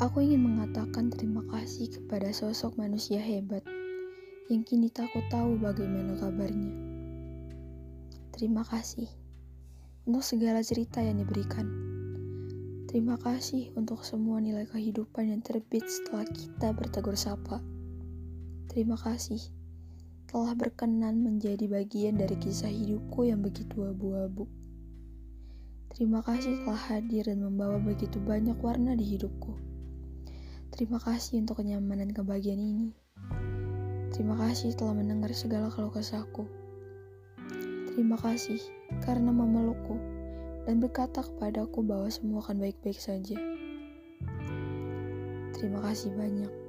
Aku ingin mengatakan terima kasih kepada sosok manusia hebat yang kini tak aku tahu bagaimana kabarnya. Terima kasih untuk segala cerita yang diberikan. Terima kasih untuk semua nilai kehidupan yang terbit setelah kita bertegur sapa. Terima kasih telah berkenan menjadi bagian dari kisah hidupku yang begitu abu-abu. Terima kasih telah hadir dan membawa begitu banyak warna di hidupku. Terima kasih untuk kenyamanan kebahagiaan ini. Terima kasih telah mendengar segala keluh kesahku. Terima kasih karena memelukku dan berkata kepadaku bahwa semua akan baik-baik saja. Terima kasih banyak.